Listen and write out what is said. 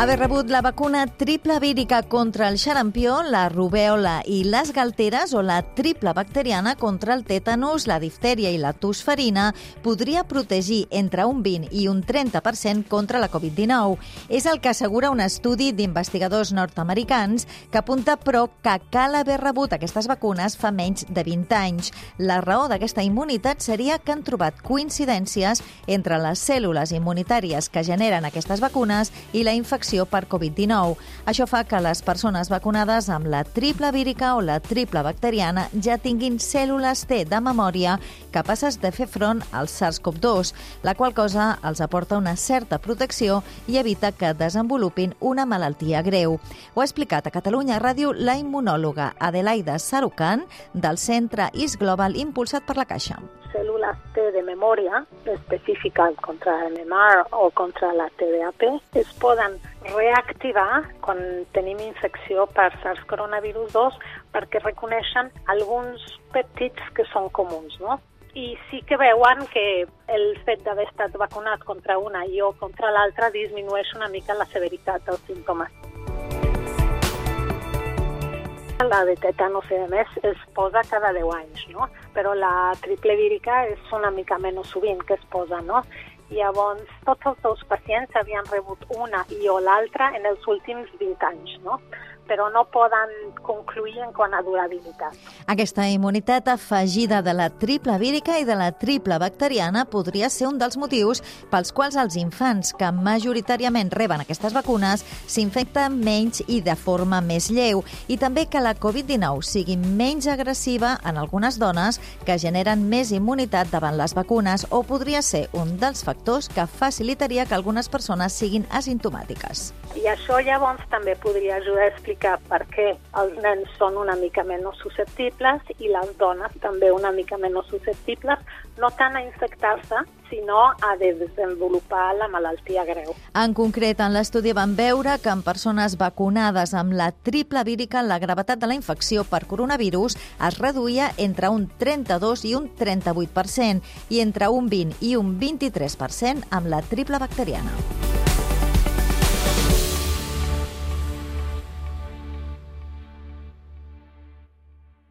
Haver rebut la vacuna triple vírica contra el xarampió, la rubèola i les galteres o la triple bacteriana contra el tètanus, la diftèria i la tosferina podria protegir entre un 20 i un 30% contra la Covid-19. És el que assegura un estudi d'investigadors nord-americans que apunta, però, que cal haver rebut aquestes vacunes fa menys de 20 anys. La raó d'aquesta immunitat seria que han trobat coincidències entre les cèl·lules immunitàries que generen aquestes vacunes i la infecció infecció per Covid-19. Això fa que les persones vacunades amb la triple vírica o la triple bacteriana ja tinguin cèl·lules T de memòria capaces de fer front al SARS-CoV-2, la qual cosa els aporta una certa protecció i evita que desenvolupin una malaltia greu. Ho ha explicat a Catalunya Ràdio la immunòloga Adelaida Sarucan del Centre IS Global impulsat per la Caixa células T de memoria específica contra MMR o contra la TDAP es poden reactivar quan tenim infecció per SARS coronavirus 2 perquè reconeixen alguns pèptids que són comuns, no? i sí que veuen que el fet d'haver estat vacunat contra una i o contra l'altra disminueix una mica la severitat dels símptomes. La de tetanos i més es posa cada 10 anys, no? però la triple vírica és una mica menys sovint que es posa, no? Llavors, tots els seus pacients havien rebut una i o l'altra en els últims 20 anys, no? però no poden concluir en quant a durabilitat. Aquesta immunitat afegida de la triple vírica i de la triple bacteriana podria ser un dels motius pels quals els infants que majoritàriament reben aquestes vacunes s'infecten menys i de forma més lleu i també que la Covid-19 sigui menys agressiva en algunes dones que generen més immunitat davant les vacunes o podria ser un dels factors que facilitaria que algunes persones siguin asimptomàtiques. I això llavors també podria ajudar a explicar per què els nens són una mica menys susceptibles i les dones també una mica menys susceptibles, no tant a infectar-se, sinó a desenvolupar la malaltia greu. En concret, en l'estudi van veure que en persones vacunades amb la triple vírica la gravetat de la infecció per coronavirus es reduïa entre un 32 i un 38% i entre un 20 i un 23% amb la triple bacteriana.